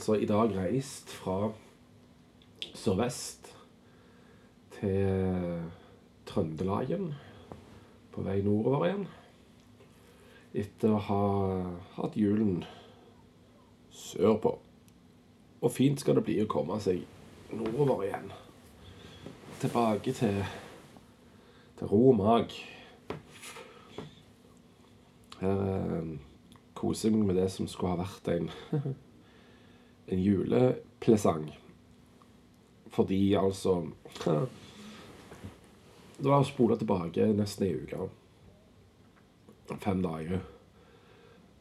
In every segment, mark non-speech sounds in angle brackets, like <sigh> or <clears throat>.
altså i dag reist fra sørvest til Trøndelagen på vei nordover igjen. Etter å ha hatt julen sørpå. Og fint skal det bli å komme seg nordover igjen. Tilbake til, til ro mag. Her eh, koser jeg meg med det som skulle ha vært en, <laughs> en julepresang. Fordi altså Det var å spole tilbake nesten ei uke. Fem dager.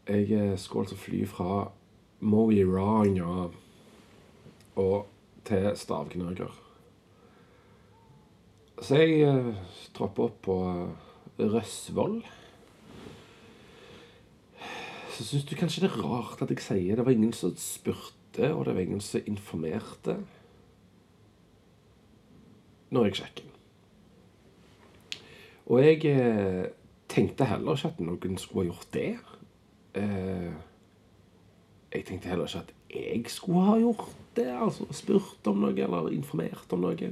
Jeg eh, skulle altså fly fra Mo i Rana og til stavknøker. Så jeg eh, opp på eh, Røsvoll. Så syns du kanskje det er rart at jeg sier det var ingen som spurte, og det var ingen som informerte når jeg sjekker. Og jeg eh, tenkte heller ikke at noen skulle ha gjort det. Eh, jeg tenkte heller ikke at jeg skulle ha gjort det, altså spurt om noe eller informert om noe.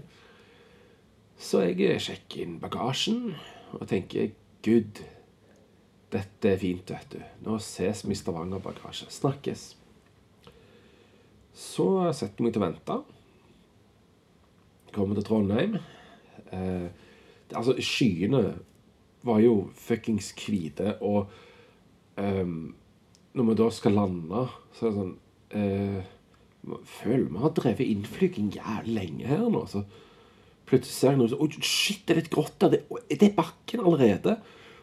Så jeg sjekker inn bagasjen og tenker Gud, dette er fint, vet du. Nå ses vi i Stavanger bagasje. Snakkes. Så setter jeg meg til å vente. Kommer til Trondheim. Eh, altså, skyene var jo fuckings hvite, og eh, når vi da skal lande, så er det sånn eh, Føler vi har drevet innflyging jævlig lenge her nå. Så plutselig ser jeg noe sånn shit, det er litt grått der. Det, det er bakken allerede.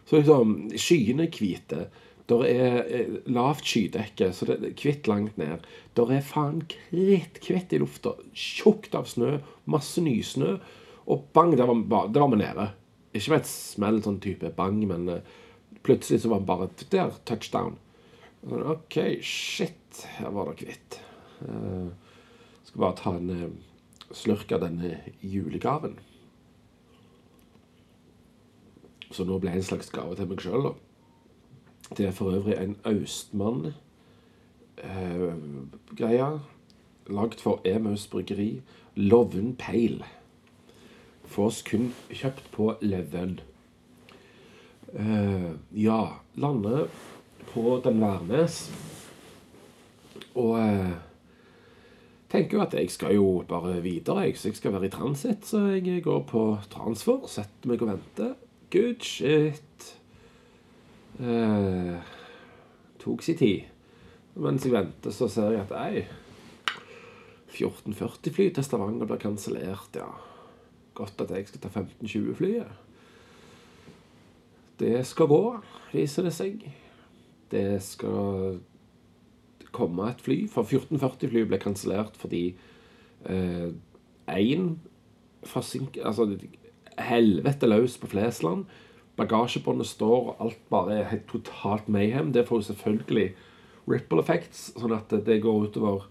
Så liksom Skyene er hvite. Der er eh, lavt skydekke, så det er hvitt langt ned. Der er faen kritthvitt i lufta. Tjukt av snø. Masse nysnø. Og bang, der var, der var vi nede. Ikke med et smell sånn type bang, men uh, plutselig så var vi bare der. Touchdown. OK, shit. Her var det hvitt. Uh, skal bare ta en slurk av denne julegaven. Så nå ble det en slags gave til meg sjøl, da. Det er for øvrig en Austmann-greie. lagd for Emaus bryggeri. Loven Peil. Fås kun kjøpt på Leven. Eh, ja, lander på Den Værnes. Og eh, tenker jo at jeg skal jo bare videre, jeg, så jeg skal være i transit. Så jeg går på transfer, setter meg og venter. Good shit. Uh, tok sin tid. Mens jeg venter, så ser jeg at ei 1440-fly til Stavanger blir kansellert, ja. Godt at jeg skal ta 1520-flyet. Det skal gå, viser det seg. Det skal komme et fly. For 1440-flyet ble kansellert fordi én eh, forsink... Altså helvete løs på Flesland. Bagasjebåndet står, og alt bare er helt totalt mayhem. Det får jo selvfølgelig ripple effects, sånn at det går utover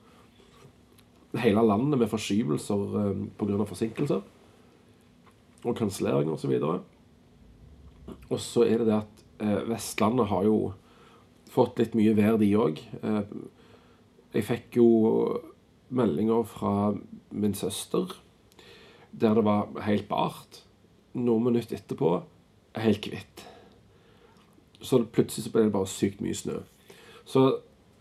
hele landet med forskyvelser eh, pga. forsinkelser og kanselleringer osv. Og så er det det at eh, Vestlandet har jo fått litt mye vær, de òg. Eh, jeg fikk jo meldinger fra min søster der det var helt bart. Noen minutter etterpå helt hvitt. Så plutselig så ble det bare sykt mye snø. Så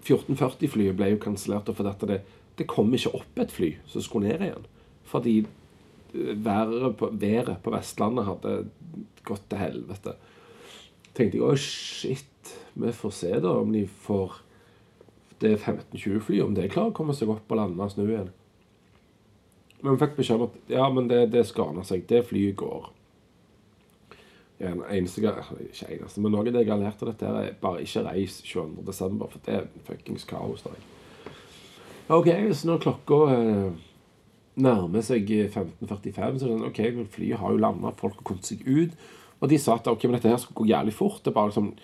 1440-flyet ble jo kansellert fordi det, det kom ikke opp et fly som skulle ned igjen. Fordi været på, været på Vestlandet hadde gått til helvete. tenkte jeg å shit, vi får se da om de får det 15-20-flyet, om det klarer å komme seg opp og lande snø igjen. Men vi fikk beskjed om at ja, men det, det skal seg. Det flyet går. En eneste, ikke eneste, men noe av det jeg har lært av dette, er bare ikke reis 22.12., for det er fuckings kaos. der. OK, så når klokka eh, nærmer seg 15.45, så er det sånn, OK, flyet har jo landa, folk har kommet seg ut. Og de sa at ok, men dette her skulle gå jævlig fort. Det er bare liksom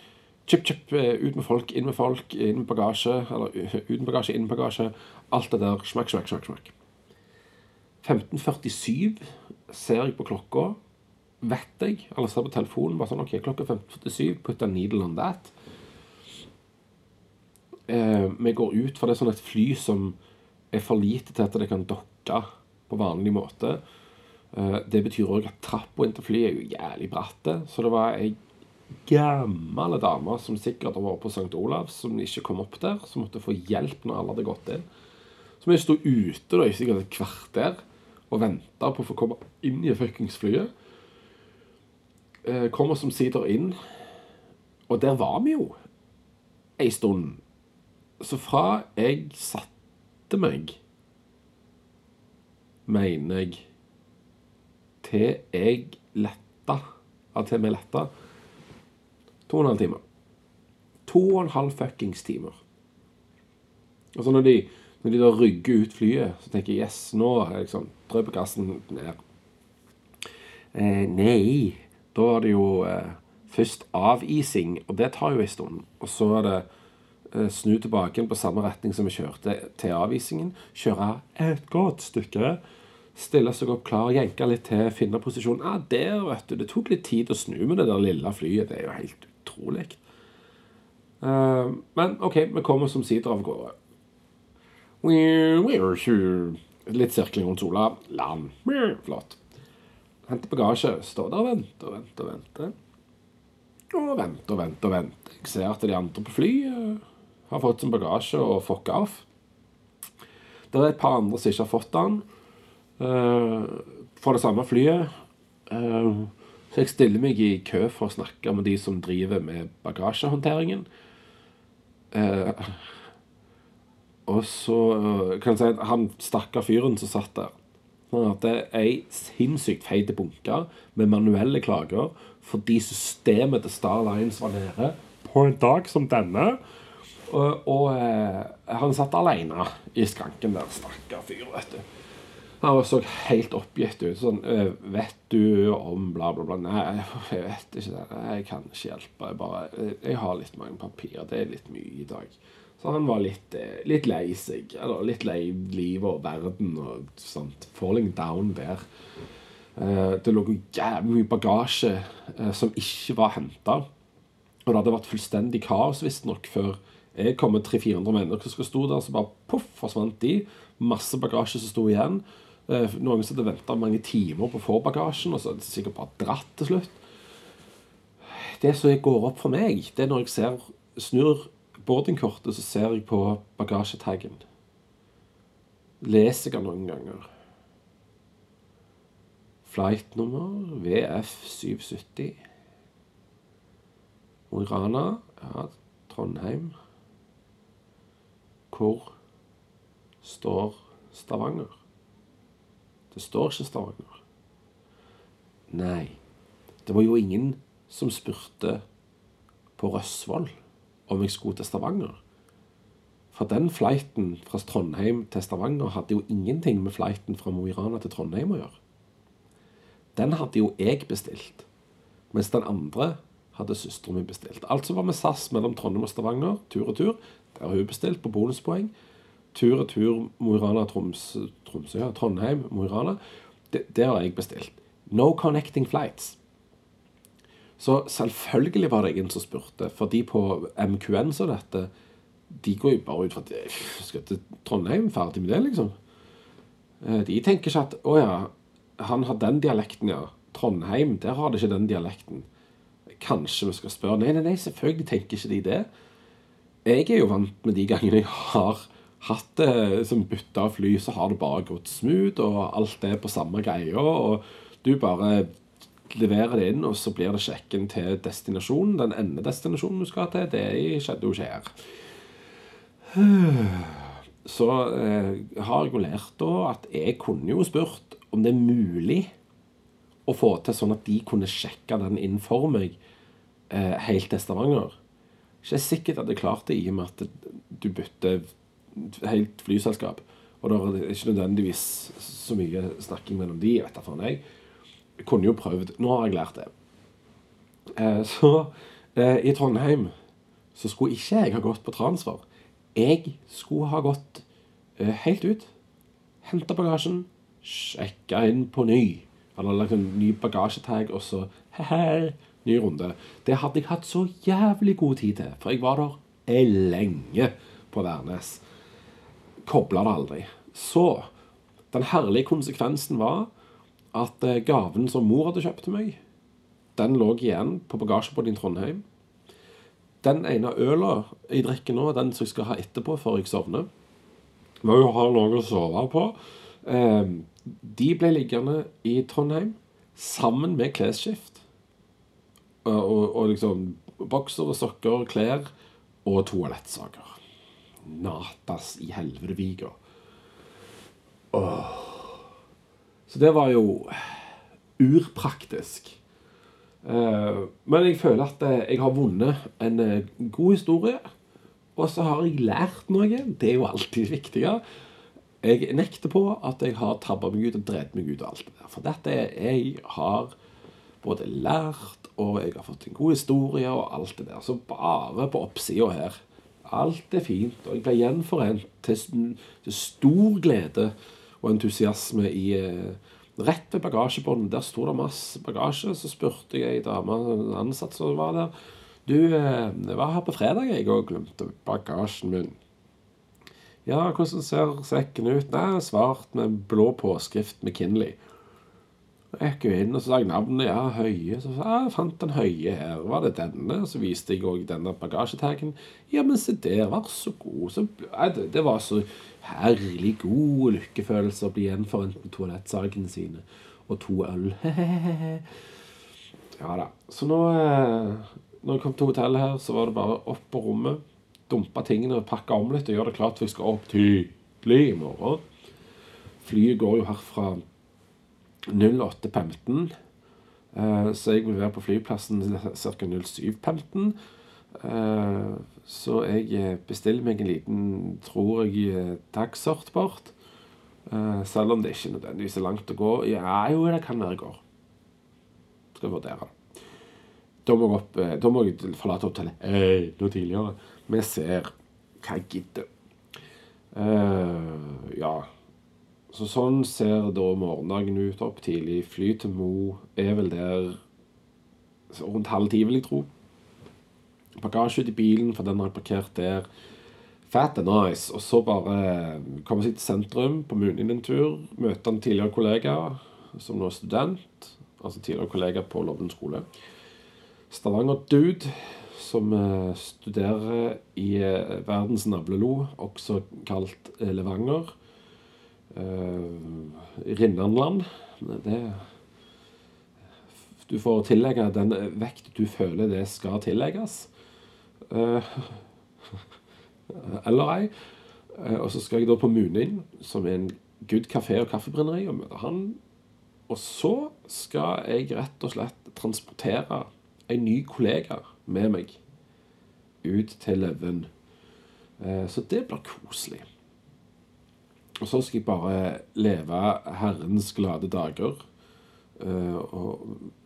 Chip, chip, ut med folk, inn med folk, inn med bagasje. Eller <laughs> ut med bagasje, inn med bagasje. Alt det der. Smakk, smakk, smakk. smakk. 15.47 ser jeg på klokka. Vet jeg, eller ser på telefonen bare sånn OK, klokka 15.47, put a needle on that. Eh, vi går ut, for det er sånn et fly som er for lite til at det kan dokke på vanlig måte. Eh, det betyr òg at trappa inn til flyet er jo jævlig bratte. Så det var ei gammel dame som sikkert har vært på St. Olavs, som ikke kom opp der. Som måtte få hjelp når alle hadde gått inn. Så vi sto ute da, i sikkert et kvarter og venta på å få komme inn i fuckings flyet. Eh, kom oss omsider inn, og der var vi jo ei stund. Så fra jeg satte meg, mener jeg, til jeg letta, ja, til vi letta, to og en halv time. To og en halv fuckings timer. Og så når de, når de da rygger ut flyet, så tenker jeg yes, nå er jeg liksom Drøy på gassen ned. Eh, nei, da var det jo eh, først avising, og det tar jo en stund. Og så er det eh, snu tilbake på samme retning som vi kjørte til avisingen. Kjøre et godt stykke. Stille seg opp klar, jenke litt til, finne posisjonen. Ah, der, vet du. Det tok litt tid å snu med det der lille flyet. Det er jo helt utrolig. Eh, men OK, vi kommer som sider av gårde. Litt sirkling rundt sola. Land. Flott. Henter bagasje. Står der og venter og venter og venter. Og venter og venter og venter. Jeg ser at de andre på fly uh, har fått sin bagasje og fucka off. Det er et par andre som ikke har fått den. Uh, for det samme flyet. Uh, så jeg stiller meg i kø for å snakke med de som driver med bagasjehåndteringen. Og så kan jeg si at han stakkar fyren som satt der Han hadde ei sinnssykt feit bunke med manuelle klager fordi systemet til Star Lines var nede på en dag som denne. Og, og eh, han satt alene i skranken der, stakkar fyr, vet du. Han så helt oppgitt ut. Sånn «Øh, 'Vet du om bla, bla, bla?' Nei, jeg vet ikke det. Jeg kan ikke hjelpe. Jeg bare Jeg har litt mange papirer. Det er litt mye i dag. Så han var litt, eh, litt lei seg. Eller litt lei livet og verden og sånt. Falling down der. Eh, det lå jævlig mye bagasje eh, som ikke var henta. Og det hadde vært fullstendig kaos, visstnok, før jeg kom med 300-400 mennesker som sto der, så bare poff, forsvant de. Masse bagasje som sto igjen. Noen som hadde venta mange timer på å få bagasjen, og så hadde de sikkert bare dratt til slutt. Det som går opp for meg, det er når jeg ser, snur boardingkortet, så ser jeg på bagasjetaggen. Leser jeg den noen ganger. Flight-nummer VF770. Mo i Rana, ja, Trondheim. Hvor står Stavanger? Det står ikke Stavanger. Nei, det var jo ingen som spurte på Røsvoll om jeg skulle til Stavanger. For den flighten fra Trondheim til Stavanger hadde jo ingenting med flighten fra Mo i Rana til Trondheim å gjøre. Den hadde jo jeg bestilt, mens den andre hadde søsteren min bestilt. Altså var vi SAS mellom Trondheim og Stavanger, tur og tur. Der har hun bestilt på bonuspoeng. Tur og tur Mo i Rana, Tromsø, Trondheim, Mo i Rana. Det, det har jeg bestilt. No connecting flights. Så selvfølgelig var det ingen som spurte. For de på MQN så dette, de går jo bare ut fra at de skal til Trondheim, ferdig med det, liksom. Eh, de tenker ikke at å ja, han har den dialekten, ja. Trondheim, der har de ikke den dialekten. Kanskje vi skal spørre. Nei, nei, nei, selvfølgelig tenker ikke de det. Jeg er jo vant med de gangene jeg har hatt det som bytta fly, så har det bare gått smooth, og alt er på samme greia, og du bare leverer det inn, og så blir det sjekken til destinasjonen. Den endedestinasjonen du skal til, det skjedde jo ikke her. Så eh, har jeg jo lært da at jeg kunne jo spurt om det er mulig å få til sånn at de kunne sjekke den inn for meg eh, helt til Stavanger. Ikke sikkert at jeg klarte det i og med at du bytter helt flyselskap. Og da er det ikke nødvendigvis så mye snakking mellom de, vet da faen jeg kunne jo prøvd. Nå har jeg lært det. Eh, så eh, i Trondheim så skulle ikke jeg ha gått på transfer. Jeg skulle ha gått eh, helt ut, henta bagasjen, sjekka inn på ny. Eller lagt en ny bagasjetag, og så he-he, ny runde. Det hadde jeg hatt så jævlig god tid til, for jeg var der lenge på Værnes. Kobla det aldri. Så den herlige konsekvensen var at eh, gaven som mor hadde kjøpt til meg, den lå igjen på bagasjebåten i Trondheim. Den ene øla jeg drikker nå, den som jeg skal ha etterpå før jeg sovner Må jo ha noe å sove på. Eh, de ble liggende i Trondheim sammen med klesskift. Og, og, og liksom boksere, sokker, klær og toalettsaker. Natas i helvetevika. Så det var jo urpraktisk. Eh, men jeg føler at eh, jeg har vunnet en eh, god historie. Og så har jeg lært noe. Det er jo alltid viktig. Jeg nekter på at jeg har tabba meg ut og drept meg ut og alt det der. For dette jeg har både lært, og jeg har fått en god historie og alt det der. Så bare på oppsida her. Alt er fint. Og jeg ble gjenforent til, til stor glede og entusiasme i Rett ved bagasjebåndet. Der sto det masse bagasje. Så spurte jeg ei dame, ansatt som var der. Du, jeg var her på fredag, jeg og glemte bagasjen min. Ja, hvordan ser sekken ut? Nei, svart med blå påskrift med Kinley. Jeg gikk jo inn og så sa jeg navnet. Ja, Høie. Så sa jeg fant den Høie her. Var det denne? Så viste jeg òg denne bagasjetagen. Ja, men se der, vær så god. Så, det, det, var så herlig god lykkefølelse å bli gjenforent med toalettsakene sine og to øl. <laughs> ja da. Så nå eh, Når jeg kom til hotellet her, så var det bare opp på rommet, dumpe tingene, pakke om litt og gjøre det klart for jeg skal opp tidlig i morgen. Flyet går jo herfra 08.15. Eh, så jeg vil være på flyplassen ca. 07.15. Eh, så jeg eh, bestiller meg en liten, tror jeg, dagsortbort. Selv om det ikke nødvendigvis er langt å gå. Ja, jo, det kan være jeg går. Skal vurdere. Da må jeg, opp, da må jeg forlate hotellet hey, noe tidligere. Vi ser hva jeg gidder. Uh, ja. Så sånn ser da morgendagen ut. Opp tidlig. Fly til Mo er vel der rundt halv ti, vil jeg tro. Bagasje i bilen, for den har jeg parkert der. Fat and nice. Og så bare komme seg til sentrum på Munin en tur. Møte en tidligere kollega som nå er student. Altså tidligere kollega på Lovden skole. Stavanger-dude som eh, studerer i eh, verdens navlelo, også kalt eh, Levanger Rinnanland. Det Du får tillegge den vekt du føler det skal tillegges. Uh, <laughs> eller ei. Uh, og så skal jeg da på Munin, som er en good kafé og kaffebrenneri, og møte han. Og så skal jeg rett og slett transportere en ny kollega med meg ut til Leven. Så det blir koselig. Og så skal jeg bare leve Herrens glade dager uh,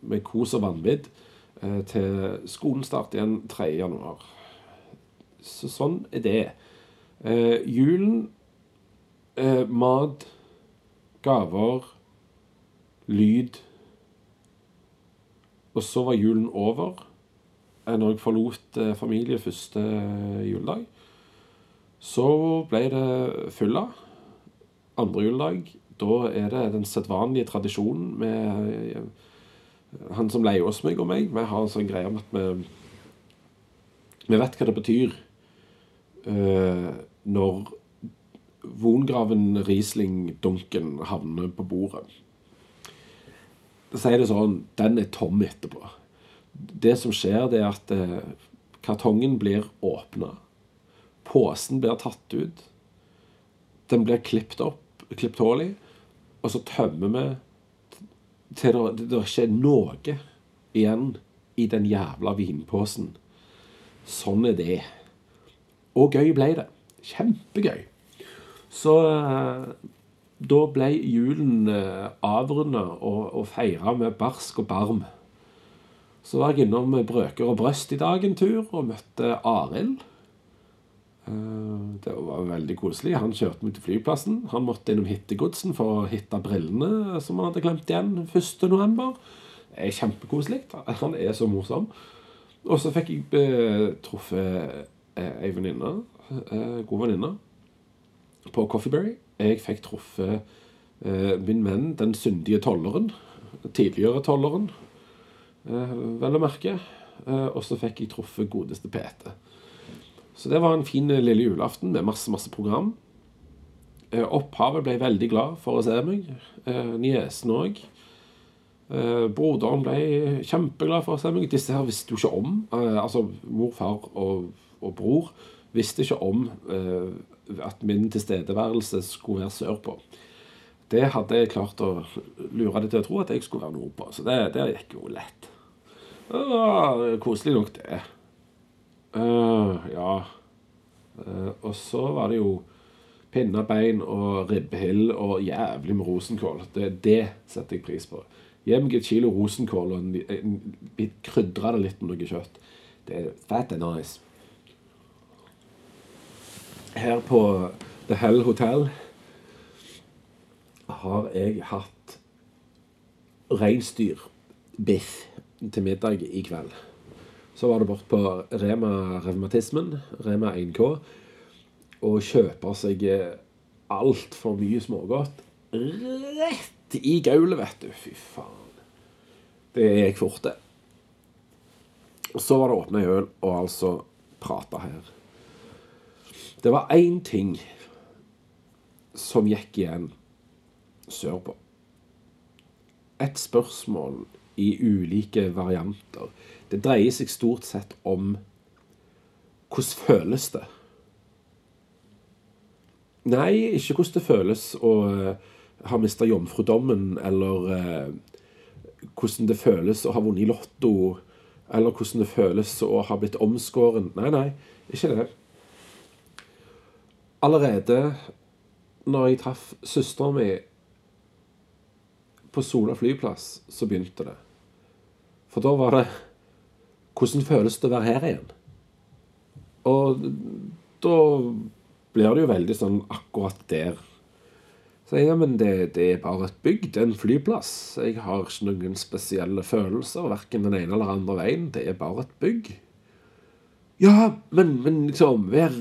med kos og vanvidd uh, til skolen starter igjen 3. januar. Så sånn er det. Uh, julen Mat, gaver, lyd. Og så var julen over når jeg forlot familie første juledag. Så ble det fylla andre juledag. Da er det den sedvanlige tradisjonen med eh, han som leier oss meg og meg. Vi har en sånn greie om at vi Vi vet hva det betyr uh, når Vongraven Riesling-dunken havner på bordet. Da sier det sånn Den er tom etterpå. Det som skjer, det er at uh, kartongen blir åpna. Posen blir tatt ut. Den blir klippet opp klippet hull i, og så tømmer vi til det, det ikke er noe igjen i den jævla vinposen. Sånn er det. Og gøy ble det. Kjempegøy. Så eh, da ble julen eh, avrunda og, og feira med barsk og barm. Så var jeg innom Brøker og Brøst i dag en tur og møtte Arild. Eh, det var veldig koselig. Han kjørte meg til flyplassen. Han måtte innom hittegodsen for å hitte brillene som han hadde glemt igjen 1.11. Det er kjempekoselig. Han er så morsom. Og så fikk jeg truffet ei venninne, god venninne, på Coffeeberry. Jeg fikk truffet eh, min venn, den syndige tolleren. Tidligere tolleren, eh, vel å merke. Eh, og så fikk jeg truffet godeste PT. Så det var en fin lille julaften med masse, masse program. Eh, opphavet ble veldig glad for å se meg. Eh, Niesen òg. Eh, broderen ble kjempeglad for å se meg. Disse her visste jo ikke om. Eh, altså mor, far og, og bror visste ikke om eh, at min tilstedeværelse skulle være sørpå. Det hadde jeg klart å lure dem til å tro at jeg skulle være nordpå. Så det, det gikk jo lett. Det var koselig nok, det. Eh, ja. Uh, og så var det jo pinnebein og ribbehill og jævlig med rosenkål. Det, det setter jeg pris på. Gi meg et kilo rosenkål og krydre det litt med noe kjøtt. Det er fat and nice. Her på The Hell Hotel har jeg hatt reinsdyrbiff til middag i kveld. Så var det bort på Rema Revmatismen, Rema 1K, og kjøper seg altfor mye smågodt rett i gaulet, vet du. Fy faen. Det gikk fort, det. Så var det åpna øl og altså prata her. Det var én ting som gikk igjen sørpå. Et spørsmål i ulike varianter. Det dreier seg stort sett om hvordan føles det? Nei, ikke hvordan det føles å eh, ha mista jomfrudommen, eller eh, hvordan det føles å ha vunnet i Lotto, eller hvordan det føles å ha blitt omskåren. Nei, nei, ikke det. Allerede når jeg traff søstera mi på Sola flyplass, så begynte det. For da var det Hvordan føles det å være her igjen? Og da blir det jo veldig sånn akkurat der. Så jeg, ja, men det, det er bare et bygg, det er en flyplass. Jeg har ikke noen spesielle følelser, verken den ene eller andre veien. Det er bare et bygg. Ja, men, men liksom Vær,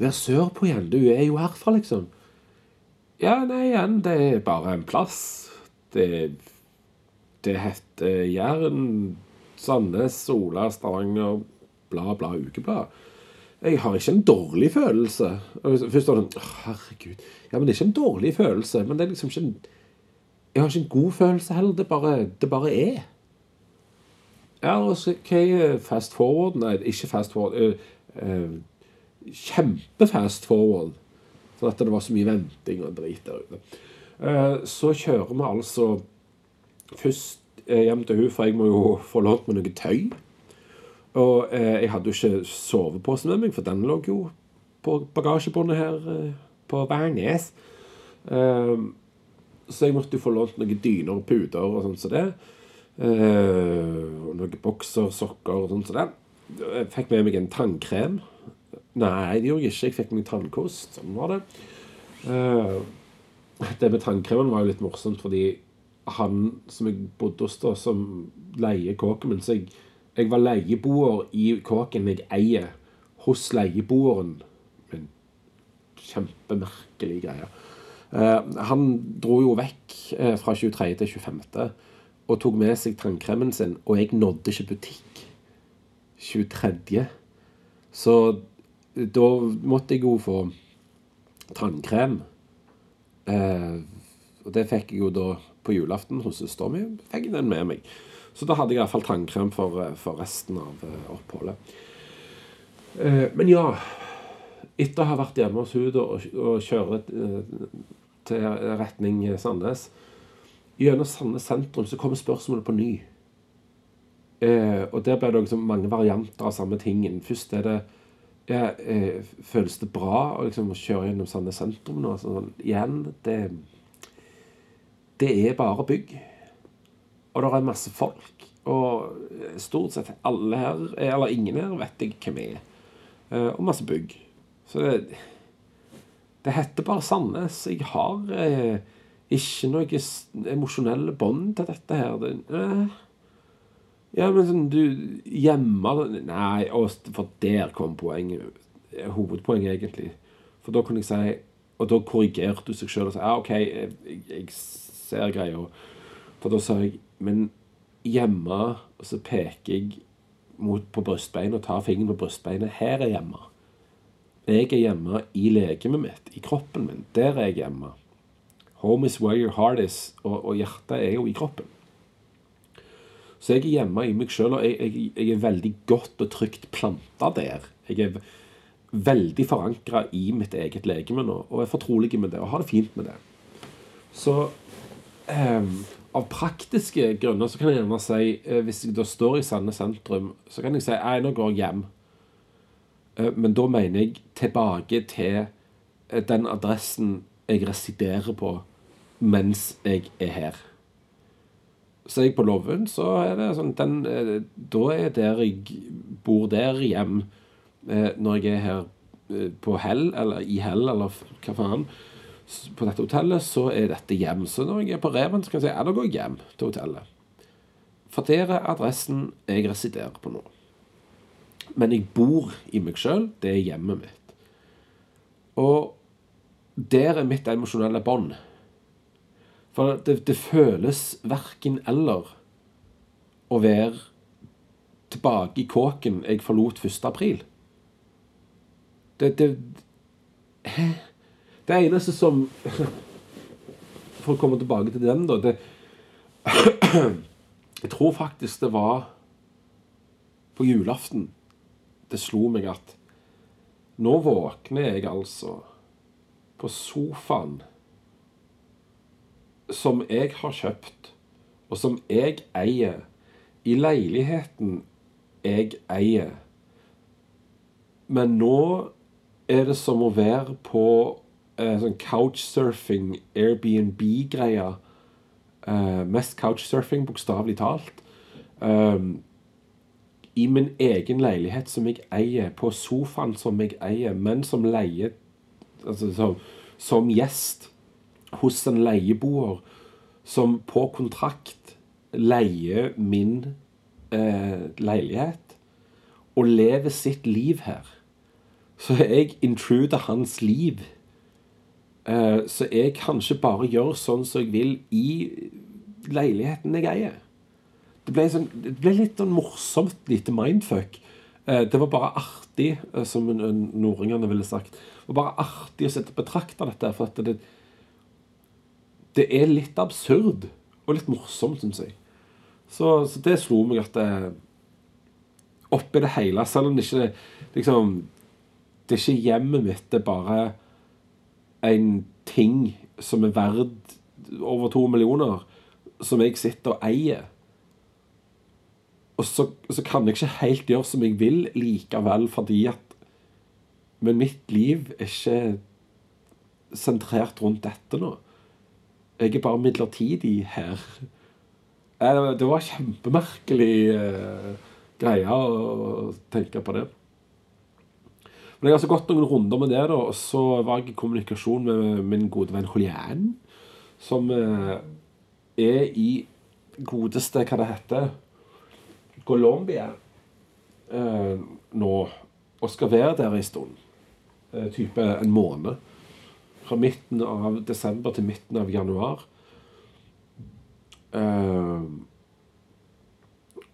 vær sørpå igjen. Du er jo herfra, liksom. Ja, nei, igjen, det er bare en plass. Det, det heter Jæren, Sandnes, Sola, Stavanger, bla, bla, ukeblad. Jeg har ikke en dårlig følelse. Først var det sånn, herregud. Ja, men det er ikke en dårlig følelse. Men det er liksom ikke en Jeg har ikke en god følelse heller. Det bare, det bare er. Ja, og så hva er fast forward? Nei, ikke fast forward. Uh, uh, Kjempefast forward. For at det var så mye venting og drit der ute. Uh, så kjører vi altså først hjem til hun, for jeg må jo få lånt meg noe tøy. Og eh, jeg hadde jo ikke sovepose med meg, for den lå jo på bagasjebåndet her eh, på Værnes. Eh, så jeg måtte jo få lånt noen dyner og puter og sånn som så det. og noen bokser, sokker og sånn som så det. Jeg fikk med meg en tannkrem. Nei, det gjorde jeg ikke. Jeg fikk meg tannkost. Sånn var det. det med tannkremen var jo litt morsomt, fordi han som jeg bodde hos, da, som leier kåken min så jeg jeg var leieboer i kåken jeg eier, hos leieboeren. En kjempemerkelig greie. Uh, han dro jo vekk uh, fra 23. til 25. og tok med seg tannkremen sin, og jeg nådde ikke butikk 23. Så da måtte jeg jo få tannkrem. Uh, og det fikk jeg jo da på julaften hos søsteren min. Fikk den med meg. Så da hadde jeg iallfall tannkrem for, eh, for, resten av eh, oppholdet. Eh, men ja Etter å ha vært hjemme hos henne og, og kjøre til retning Sandnes Gjennom Sandnes sentrum så kommer spørsmålet på ny. og der ble det liksom mange varianter av samme tingen. Først er det ja, Føles det bra å liksom kjøre gjennom Sandnes sentrum nå? Sånn, igjen, det Det er bare bygg. Og det er masse folk. Og stort sett alle her, eller ingen her, vet jeg hvem jeg er. Eh, og masse bygg. Så det, det heter bare Sandnes. Jeg har eh, ikke noe emosjonelle bånd til dette her. Det, eh. Ja, men sånn du gjemmer Nei, for der kom poenget. Hovedpoenget, egentlig. For da kunne jeg si Og da korrigerte du seg sjøl og sa ja, OK, jeg, jeg ser greia. For da sa jeg Men hjemme Og så peker jeg mot, på brystbeinet og tar fingeren på brystbeinet. Her er hjemme. Jeg er hjemme i legemet mitt, i kroppen min. Der er jeg hjemme. Home is where your heart is. Og, og hjertet er jo i kroppen. Så jeg er hjemme i meg sjøl, og jeg, jeg, jeg, er veldig godt og trygt planta der. Jeg er veldig forankra i mitt eget legeme nå, og er fortrolig med det og har det fint med det. Så eh, av praktiske grunner så kan jeg gjerne si, uh, hvis jeg da står i Sande sentrum, så kan jeg si nei, nå går jeg hjem. Uh, men da mener jeg tilbake til uh, den adressen jeg residerer på mens jeg er her. Så er jeg på Lovund, så er det sånn den, Da er der jeg bor der hjem når jeg er her på hell, eller i hell, eller hva faen, på dette hotellet, så er dette hjem. Så når jeg er på Reven, så kan jeg si ja, da går jeg hjem til hotellet. For der er adressen jeg residerer på nå. Men jeg bor i meg sjøl. Det er hjemmet mitt. Og der er mitt emosjonelle bånd. For det, det føles verken eller å være tilbake i kåken jeg forlot 1. april. Det, det Hæ? Det eneste som <laughs> For å komme tilbake til den, da det, <clears throat> Jeg tror faktisk det var på julaften det slo meg at nå våkner jeg altså på sofaen som jeg har kjøpt, og som jeg eier, i leiligheten jeg eier. Men nå er det som å være på eh, sånn couchsurfing, Airbnb greier Eh, mest couchsurfing, bokstavelig talt. Um, I min egen leilighet som jeg eier, på sofaen som jeg eier, men som leie altså som, som gjest hos en leieboer som på kontrakt leier min eh, leilighet og lever sitt liv her så jeg intruder hans liv. Uh, så jeg kanskje bare gjør sånn som jeg vil i leiligheten jeg eier. Det ble, sånn, det ble litt sånn morsomt lite mindfuck. Uh, det var bare artig, uh, som nordingene ville sagt. Det var bare artig å sitte og betrakte dette. For at det, det er litt absurd og litt morsomt, syns jeg. Så, så, det slo meg at det, oppi det hele, selv om det ikke liksom det er ikke hjemmet mitt, det er bare en ting som er verdt over to millioner, som jeg sitter og eier. Og så, så, kan jeg ikke helt gjøre som jeg vil likevel, fordi at Men mitt liv er ikke sentrert rundt dette nå. Jeg er bare midlertidig her. Eh, det var kjempemerkelig uh, greie å tenke på det. Men jeg har altså gått noen runder med det, da, og så var jeg i kommunikasjon med min gode venn Julian, som eh, er i godeste Hva det heter Colombia eh, nå, og skal være der en stund. Eh, type en måned. Fra midten av desember til midten av januar. Eh,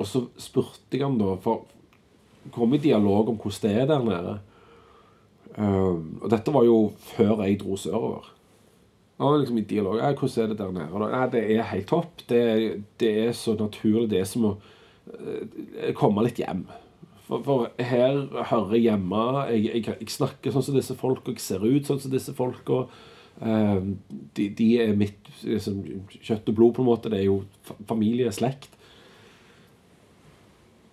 og så spurte jeg han da, for kom i dialog om hvordan det er der nede. Um, og dette var jo før jeg dro sørover. Da var liksom i dialog ja, 'Hvordan er det der nede?' Ja, det er helt topp. Det, det, er så naturlig. Det er som å uh, komme litt hjem. For, for, her hører jeg hjemme. Jeg, jeg, jeg, snakker sånn som disse folk, og Jeg ser ut sånn som disse folka. Uh, de, de, er mitt liksom, kjøtt og blod, på en måte. Det er jo familie, slekt.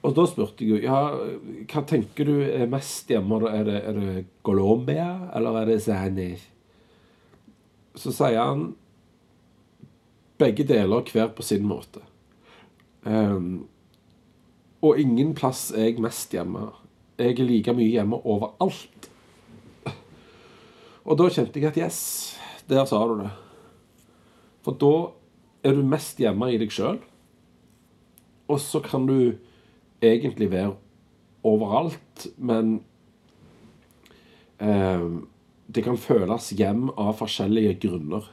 Og da spurte jeg jo ja, hva tenker du er mest hjemme? Er det, er det Colombia, eller er det Zanis? Så sier han begge deler, hver på sin måte. Um, og ingen plass er jeg mest hjemme. Jeg er like mye hjemme overalt. Og da kjente jeg at yes, der sa du det. For da er du mest hjemme i deg sjøl. Og så kan du egentlig være overalt, men eh, det kan føles hjem av forskjellige grunner.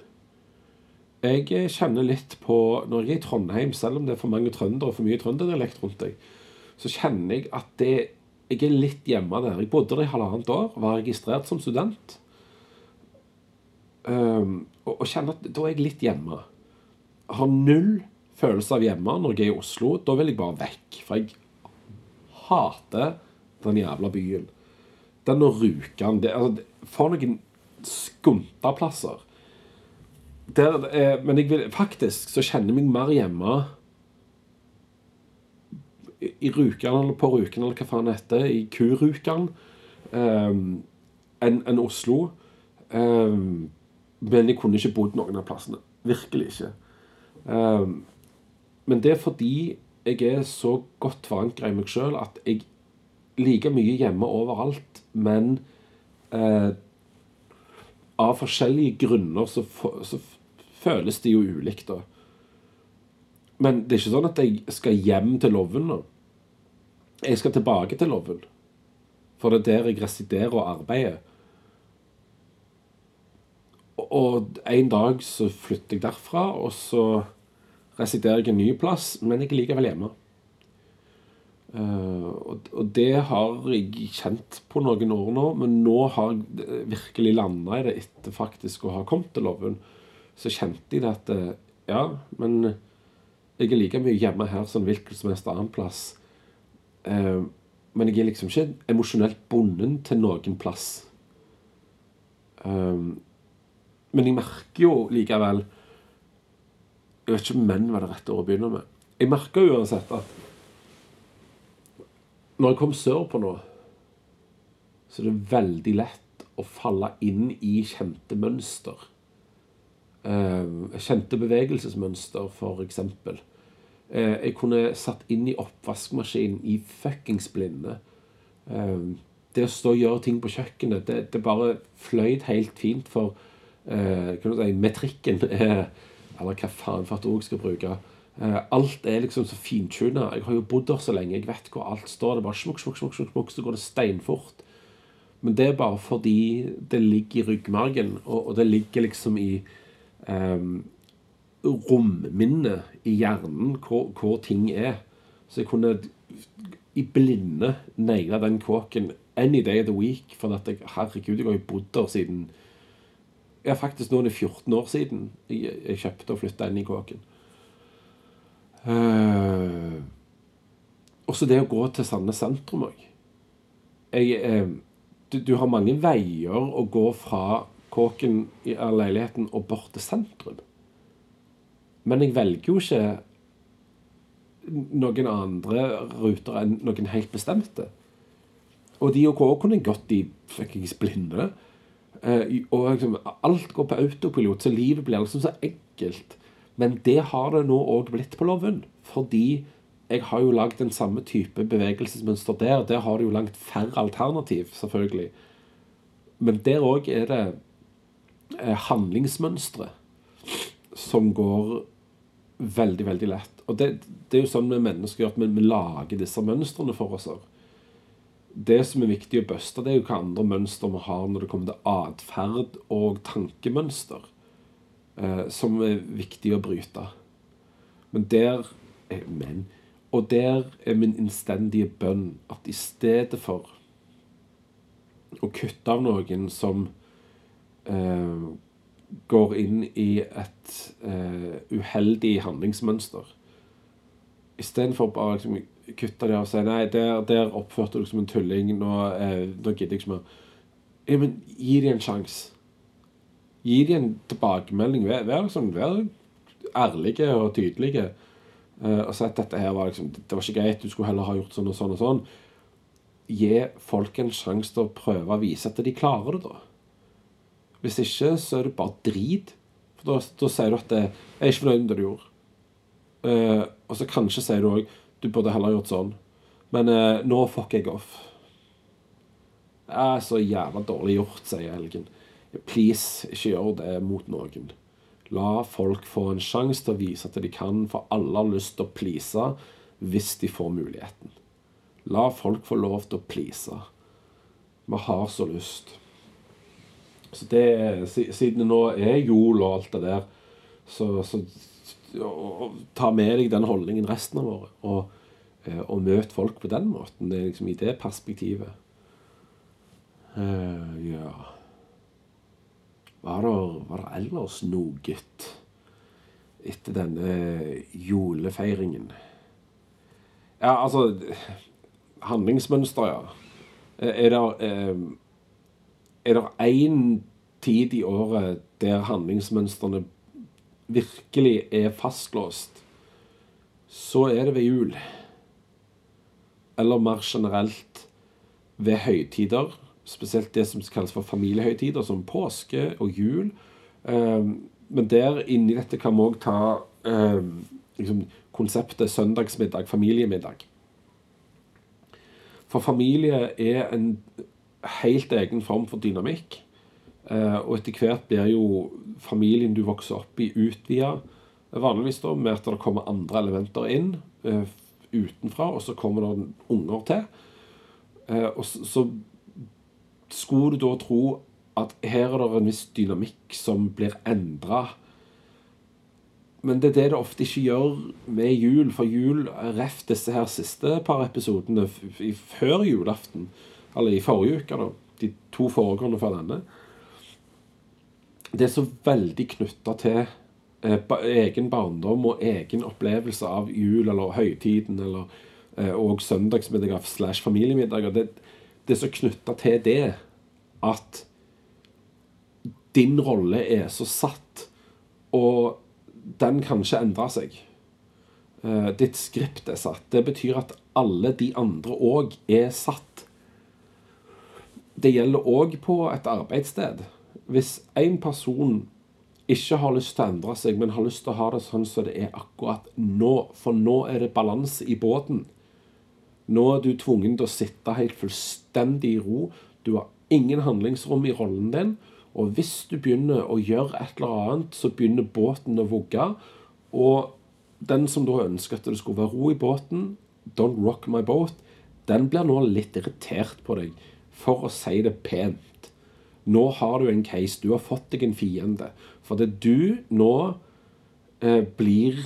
Jeg kjenner litt på Når jeg er i Trondheim, selv om det er for mange trøndere og for mye trønderdialekt rundt deg, så kjenner jeg at det, jeg er litt hjemme der. Jeg bodde der i halvannet år, var registrert som student. Um, og, og, kjenner at da er jeg litt hjemme. Har null følelse av hjemme når jeg er i Oslo. Da vil jeg bare vekk. For jeg hater den jævla byen. Den og Rjukan altså, For noen skuntaplasser. Men jeg vil, faktisk så kjenner jeg meg mer hjemme i, Rjukan eller på Rjukan eller hva faen det heter, i Kurukan, um, enn en Oslo. Um, men jeg kunne ikke bodd noen av plassene. Virkelig ikke. Um, men det er fordi jeg er så godt forankra i meg sjøl at jeg liker mye hjemme overalt, men eh, av forskjellige grunner så, så, føles det jo ulikt, da. Men det er ikke sånn at jeg skal hjem til Loven nå. Jeg skal tilbake til Loven. For det er der jeg residerer og arbeider. Og en dag så flytter jeg derfra, og så residerer jeg en ny plass, men jeg er likevel hjemme. Uh, og, og, det har jeg kjent på noen år nå, men nå har jeg virkelig landa i det etter faktisk å ha kommet til Loven. Så kjente jeg det at eh, ja, men jeg er like mye hjemme her som hvilken som helst annen plass. Uh, men jeg er liksom ikke emosjonelt bonden til noen plass. Um, men jeg merker jo likevel Jeg vet ikke om menn var det rette å begynne med. Jeg merker uansett at når jeg kom sørpå nå, så er det veldig lett å falle inn i kjente mønster. Uh, kjente bevegelsesmønster, eksempel. Uh, jeg kunne satt inn i oppvaskmaskinen i fuckings blinde. Uh, det å stå og gjøre ting på kjøkkenet, det, det bare fløyt helt fint for kan du si, metrikken. <laughs> eller hva faen for et jeg skal bruke. Uh, alt er liksom så fintuna. Jeg har jo bodd der så lenge. Jeg vet hvor alt står. Det er bare smukk, smukk, smukk, smukk, så går det steinfort. Men det er bare fordi det ligger i ryggmargen, og, og det ligger liksom i um, romminnet i hjernen hvor, hvor, ting er. Så jeg kunne i blinde naile den kåken any day of the week. For at jeg, herregud, jeg har jo bodd der siden Ja, faktisk nå er det 14 år siden jeg, jeg kjøpte og flytta inn i kåken. Uh, også det å gå til Sandnes sentrum òg. Uh, du, du, har mange veier å gå fra kåken i leiligheten og bort til sentrum. Men jeg velger jo ikke noen andre ruter enn noen helt bestemte. Og de og gå kunne gått i fuckings blinde. Uh, og liksom, alt går på autopilot, så livet blir liksom så enkelt. Men det har det nå òg blitt på Loven. Fordi jeg har jo lagd den samme type bevegelsesmønster der. Der har du jo langt færre alternativ, selvfølgelig. Men der òg er det eh, handlingsmønstre som går veldig, veldig lett. Og det, det er jo sånn med mennesker at vi, vi lager disse mønstrene for oss. Det som er viktig å buste, det er jo hva andre mønster vi har når det kommer til atferd og tankemønster eh, som er viktig å bryte. Men der Men. Og der er min innstendige bønn at i stedet for å kutte av noen som eh, går inn i et eh, uheldig handlingsmønster Istedenfor bare liksom, kutte det og si nei, der, der oppførte du deg som en tulling, nå, eh, nå gidder jeg ikke mer. Ja, men gi dem en sjanse. Gi dem en tilbakemelding. Vær, vær, liksom, vær ærlige og tydelige. Eh, og si at dette her var liksom, det var ikke greit, du skulle heller ha gjort sånn og sånn og sånn. Gi folk en sjanse til å prøve å vise at de klarer det, da. Hvis ikke, så er det bare drit. For da, da sier du at det, 'Jeg er ikke fornøyd med det du gjorde'. Uh, og så kanskje sier du òg 'Du burde heller gjort sånn'. Men eh, nå fucker jeg off. Det er så jævla dårlig gjort, sier Helgen. Please, ikke gjør det mot noen. La folk få en sjanse til å vise at de kan, for alle har lyst til å please hvis de får muligheten. La folk få lov til å please. Vi har så lyst. Så det, siden det nå er jul og alt det der, så, så og, ta med deg den holdningen resten av året. Og, eh, og møte folk på den måten. Det er liksom i det perspektivet. Uh, ja Var det, var det ellers noe etter denne julefeiringen? Ja, altså Handlingsmønster, ja. Er det eh, Er det én tid i året der handlingsmønstrene virkelig er fastlåst, så er det ved jul. Eller mer generelt ved høytider. Spesielt det som kalles for familiehøytider, som påske og jul. Ehm, men der inni dette kan vi òg ta ehm, liksom, konseptet søndagsmiddag, familiemiddag. For familie er en helt egen form for dynamikk. Eh, og etter hvert blir jo familien du vokser opp i, utvida. Vanligvis da med at det kommer andre elementer inn uh, utenfra, og så kommer det unger til. Uh, og så, skulle du da tro at her er det en viss dynamikk som blir endra. Men det er det det ofte ikke gjør med jul. For jul, ref disse her siste par episodene før julaften, eller i forrige uke, da, de to foregående fra denne, det er så veldig knytta til eh, egen barndom og egen opplevelse av jul eller høytiden eller eh, og søndagsmiddager slash familiemiddager. Det, det, er så knytta til det at din rolle er så satt, og den kan ikke endre seg. Eh, ditt skript er satt. Det betyr at alle de andre òg er satt. Det gjelder òg på et arbeidssted hvis en person ikke har lyst til å endre seg, men har lyst til å ha det sånn som det er akkurat nå, for nå er det balanse i båten. Nå er du tvungen til å sitte helt fullstendig i ro. Du har ingen handlingsrom i rollen din. Og hvis du begynner å gjøre et eller annet, så begynner båten å vugge. Og den som da ønsker at det skulle være ro i båten, don't rock my boat, den blir nå litt irritert på deg, for å si det pent. Nå har du en case. Du har fått deg en fiende. For det du nå eh, blir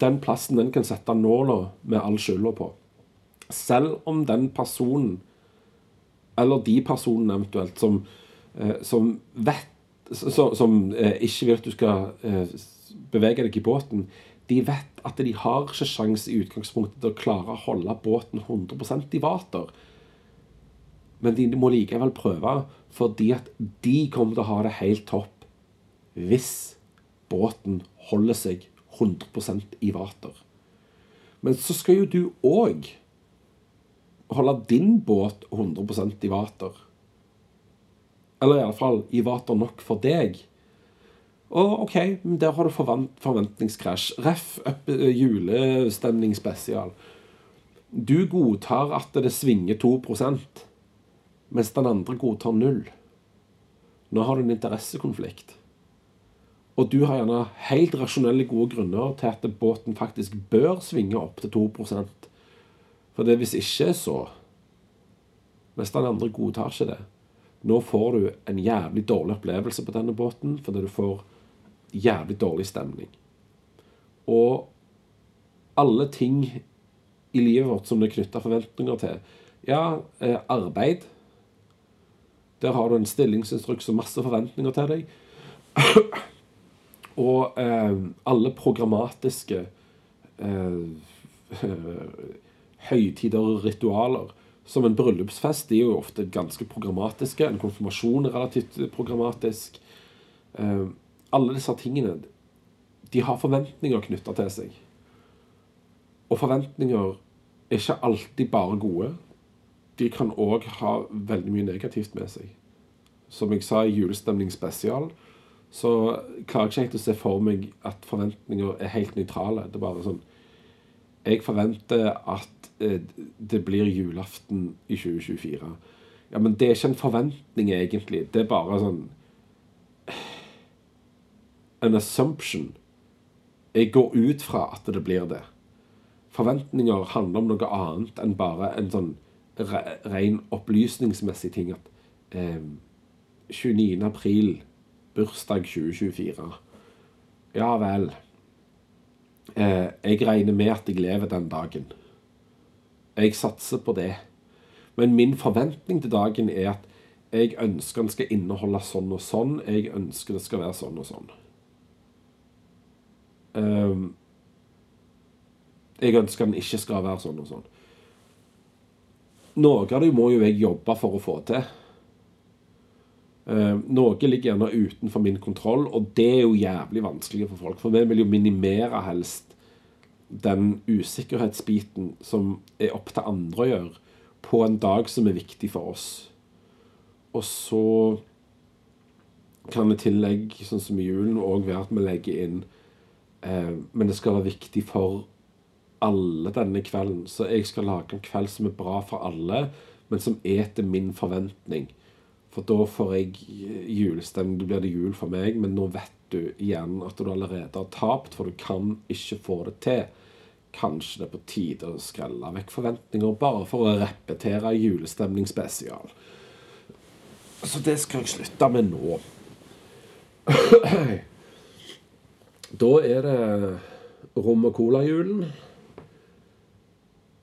den plassen den kan sette nåla med all skylda på. Selv om den personen, eller de personene eventuelt, som, eh, som vet Som, som eh, ikke vil at du skal eh, bevege deg i båten, de vet at de har ikke sjanse i utgangspunktet til å klare å holde båten 100% i vater. Men de må likevel prøve, fordi at de kommer til å ha det helt topp hvis båten holder seg 100% i vater. Men så skal jo du òg holde din båt 100% i vater. Eller iallfall i vater nok for deg. Og OK, der har du forventningskrasj. Ref. julestemning spesial. Du godtar at det svinger 2 mens den andre godtar null. Nå har du en interessekonflikt. Og du har gjerne helt rasjonelle, gode grunner til at båten faktisk bør svinge opp til 2% For det hvis ikke, så Hvis den andre godtar ikke det Nå får du en jævlig dårlig opplevelse på denne båten fordi du får jævlig dårlig stemning. Og alle ting i livet vårt som det er knytta forventninger til Ja, eh, arbeid der har du en stillingsinstruks og masse forventninger til deg. og eh, alle programmatiske eh, <laughs> høytider og ritualer. Som en bryllupsfest de er jo ofte ganske programmatiske. En konfirmasjon er relativt programmatisk. Eh, alle disse tingene de har forventninger knytta til seg. Og forventninger er ikke alltid bare gode de kan òg ha veldig mye negativt med seg. Som jeg sa i Julestemning spesial, så klarer jeg ikke å se for meg at forventninger er helt nøytrale. Det er bare sånn Jeg forventer at eh, det blir julaften i 2024. Ja, men det er ikke en forventning, egentlig. Det er bare sånn En assumption. Jeg går ut fra at det blir det. Forventninger handler om noe annet enn bare en sånn ren opplysningsmessig ting at eh, 29. april, bursdag 2024. Ja vel. Eh, jeg regner med at jeg lever den dagen. Jeg satser på det. Men min forventning til dagen er at jeg ønsker den skal inneholde sånn og sånn. Jeg ønsker det skal være sånn og sånn. Um, jeg ønsker den ikke skal være sånn og sånn. Noe av det må jo jeg jobbe for å få til. Uh, noe ligger gjerne utenfor min kontroll, og det er jo jævlig vanskelig for folk. For vi vil jo minimere helst den usikkerhetsbiten som er opp til andre å gjøre, på en dag som er viktig for oss. Og så kan i tillegg, sånn som i julen, òg være at vi legger inn eh, Men det skal være viktig for alle denne kvelden. Så jeg skal lage en kveld som er bra for alle, men som er til min forventning. For da får jeg julestemning. Da blir det jul for meg, men nå vet du igjen at du allerede har tapt, for du kan ikke få det til. Kanskje det er på tide å skrelle vekk forventninger bare for å repetere julestemning spesial. Så det skal jeg slutte med nå. <clears throat> Da er det rom og cola-julen.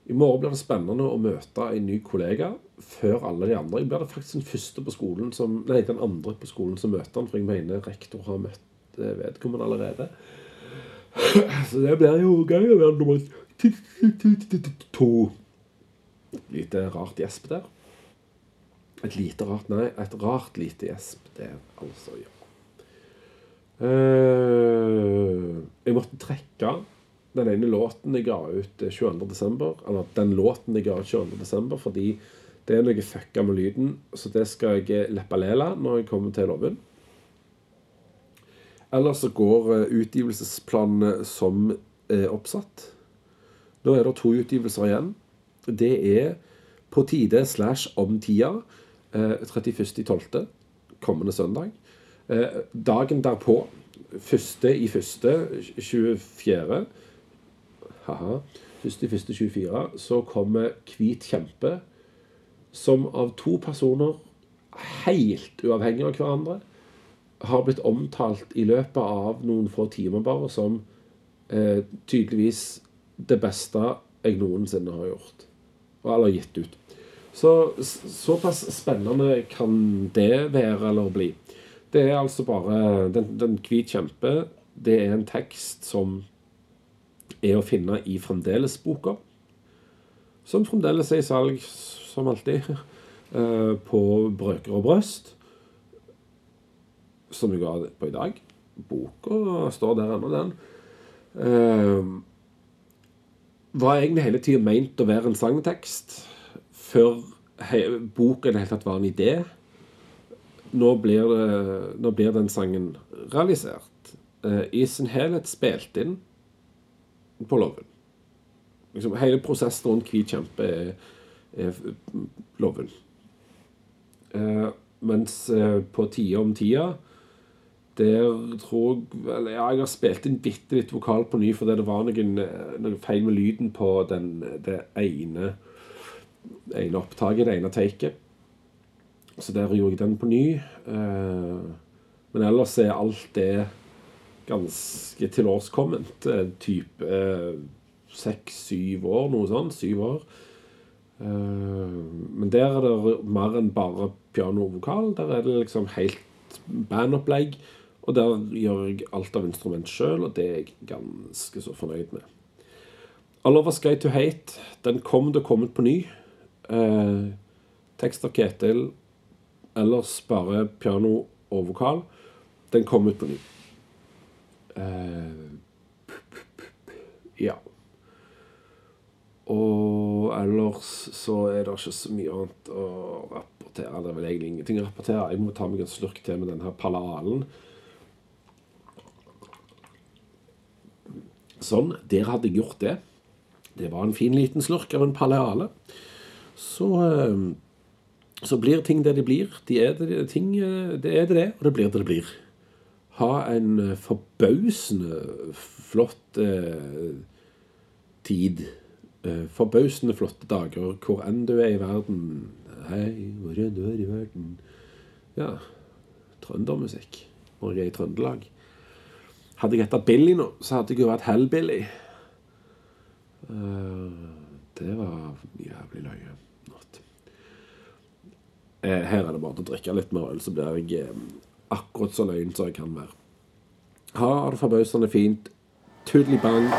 I morgen blir det spennende å møte en ny kollega før alle de andre. Jeg blir det faktisk den første på skolen som, nei, den andre på skolen som møter han, for jeg mener rektor har møtt eh, vedkommende allerede. Så det blir jo gøy å være nummer to. Lite rart gjesp der. Et lite rart Nei, et rart lite gjesp der, altså. ja. Uh, jeg måtte trekke den ene låten jeg ga ut 22.12., eller den låten jeg ga ut 22.12., fordi det er noe fucka med lyden, så det skal jeg leppalela når jeg kommer til Loven. Ellers så går eh, utgivelsesplanene som oppsatt. Nå er det to utgivelser igjen. Det er På tide slash om tida. 31.12. kommende søndag. Eh, dagen derpå, første i første 24. Haha. Første i første 24, så kommer Hvit kjempe, som av to personer helt uavhengig av hverandre har blitt omtalt i løpet av noen få timer bare som eh, tydeligvis det beste jeg noensinne har gjort. Eller gitt ut. Så såpass spennende kan det være eller bli. Det er altså bare Den, den hvit kjempe, det er en tekst som er å finne i Fremdeles-boka. Som fremdeles er i salg, som alltid, <laughs> eh, på Brøker og brøst som jeg ga på i dag. Boka står der ennå, den. Uh, var egentlig hele tida meint å være en sangtekst før boka i det hele tatt var en idé. Nå blir, det, nå blir den sangen realisert. Uh, I sin helhet spilt inn på Loven. Liksom, hele prosessen rundt Hvit kjempe er, er Loven. Eh, mens eh, på Tida om tida der tror jeg vel Ja, jeg har spilt inn bitte litt vokal på ny, fordi det var noen, noen feil med lyden på den, det ene, ene opptaket, det ene taket. Så der gjorde jeg den på ny. Eh, men ellers er alt det ganske tilårskomment. Type eh, seks-syv år, noe sånt. Syv år. Eh, men der er det mer enn bare piano og vokal. Der er det liksom helt bandopplegg. Og der gjør jeg alt av instrument sjøl, og det er jeg ganske så fornøyd med. All Over Sky to Hate den kom til å komme på ny. Eh, tekst av Ketil, ellers bare piano og vokal. Den kom ut på ny. Eh, ja. Og ellers så er det ikke så mye annet å rapportere. Det er vel egentlig ingenting å rapportere. Jeg må ta meg en slurk til med denne Palalen. Sånn. Der hadde jeg gjort det. Det var en fin liten slurk av en paleale. Så, eh, så blir ting det de blir. De er det, ting, eh, det er det og det blir det det blir. Ha en eh, forbausende flott eh, tid. Forbausende flotte dager hvor enn du er i verden. Hei, hvor enn du er i verden. Ja. trøndermusikk når jeg er i Trøndelag. Hadde jeg hetta Billy nå, så hadde jeg jo vært Hellbilly. Eh, det var jævlig løye. Not. Eh, her er det bare å drikke litt mer øl, så blir jeg eh, akkurat så løgn som jeg kan være. Ha det forbausende fint. Tudeli bang.